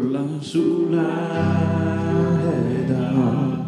Sulla heda Tunda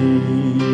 You.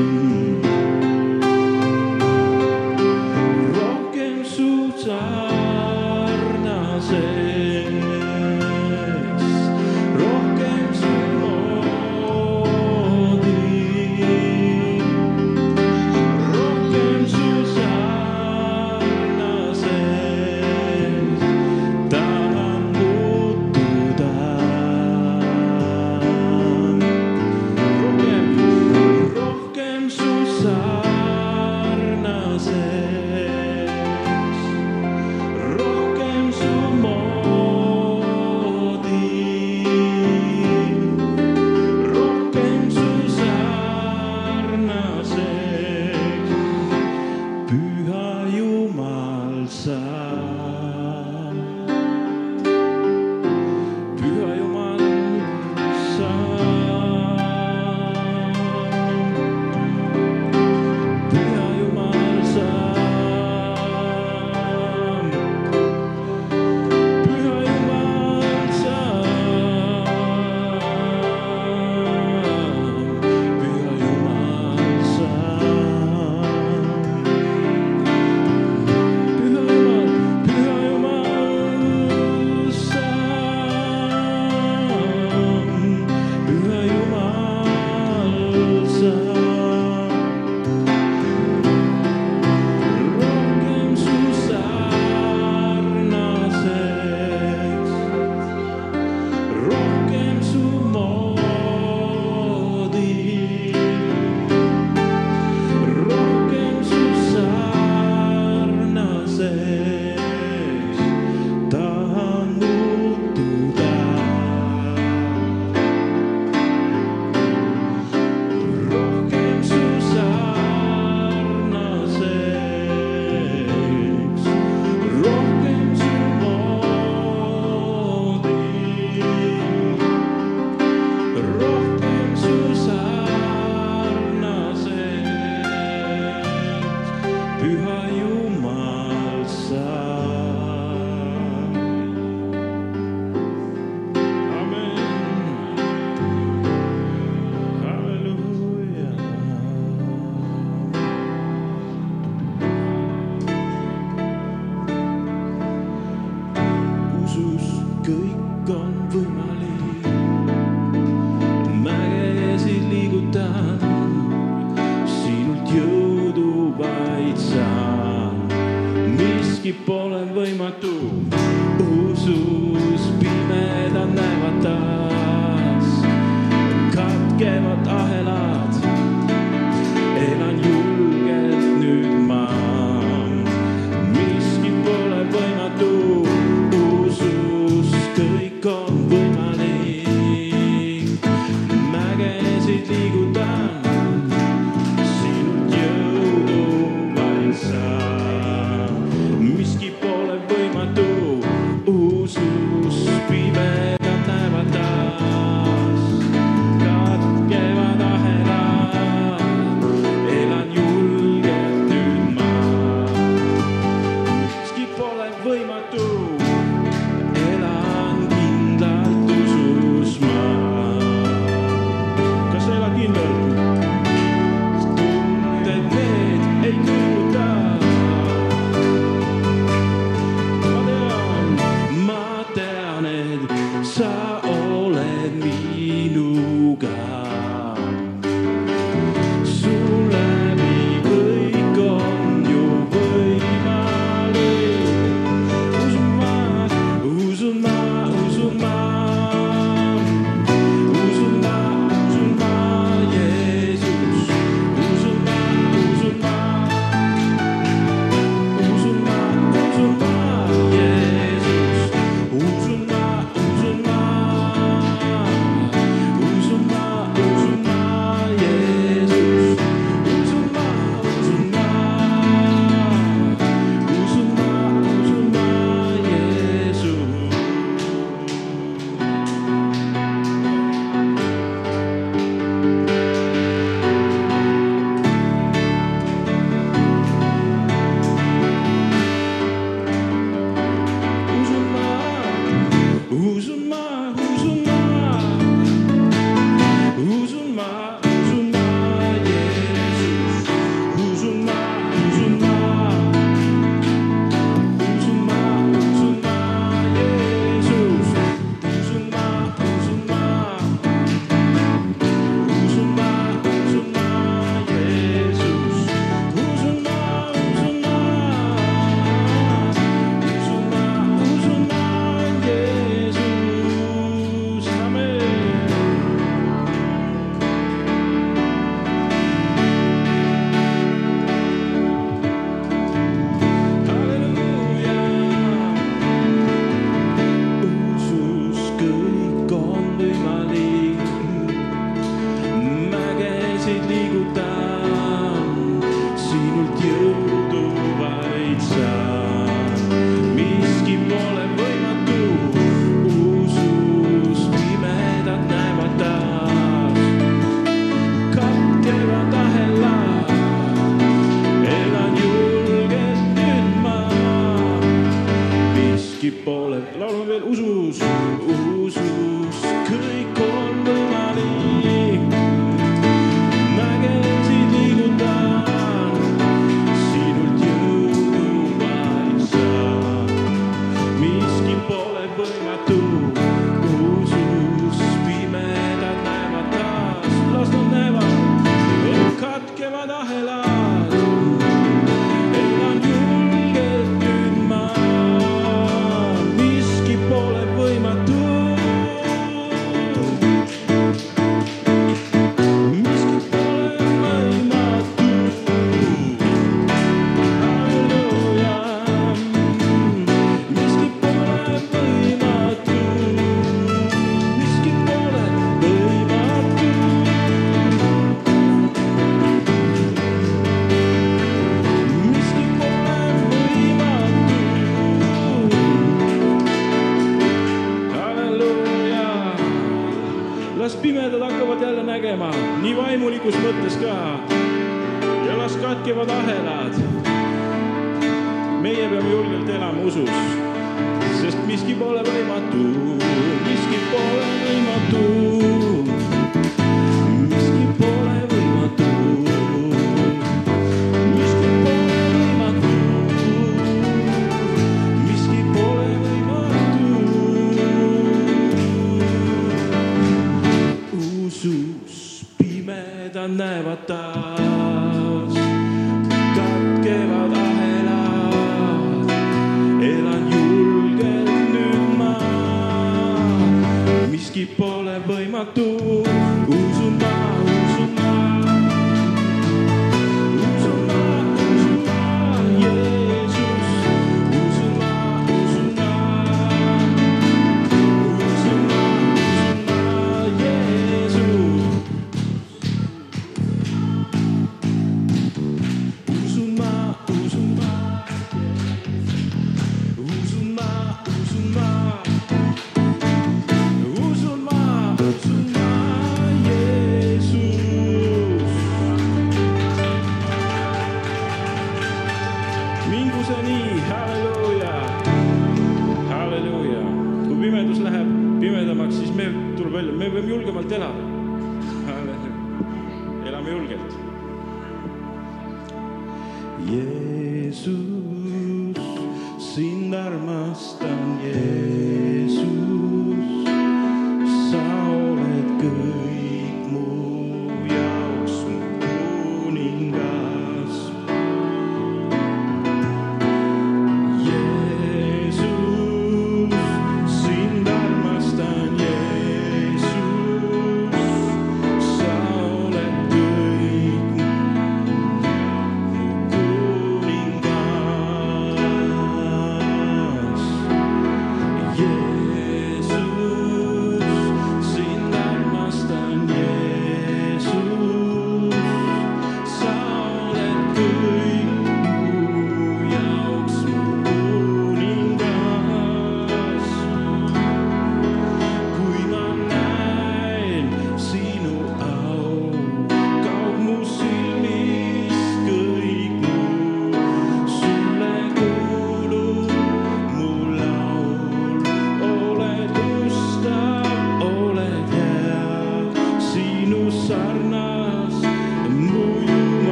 tu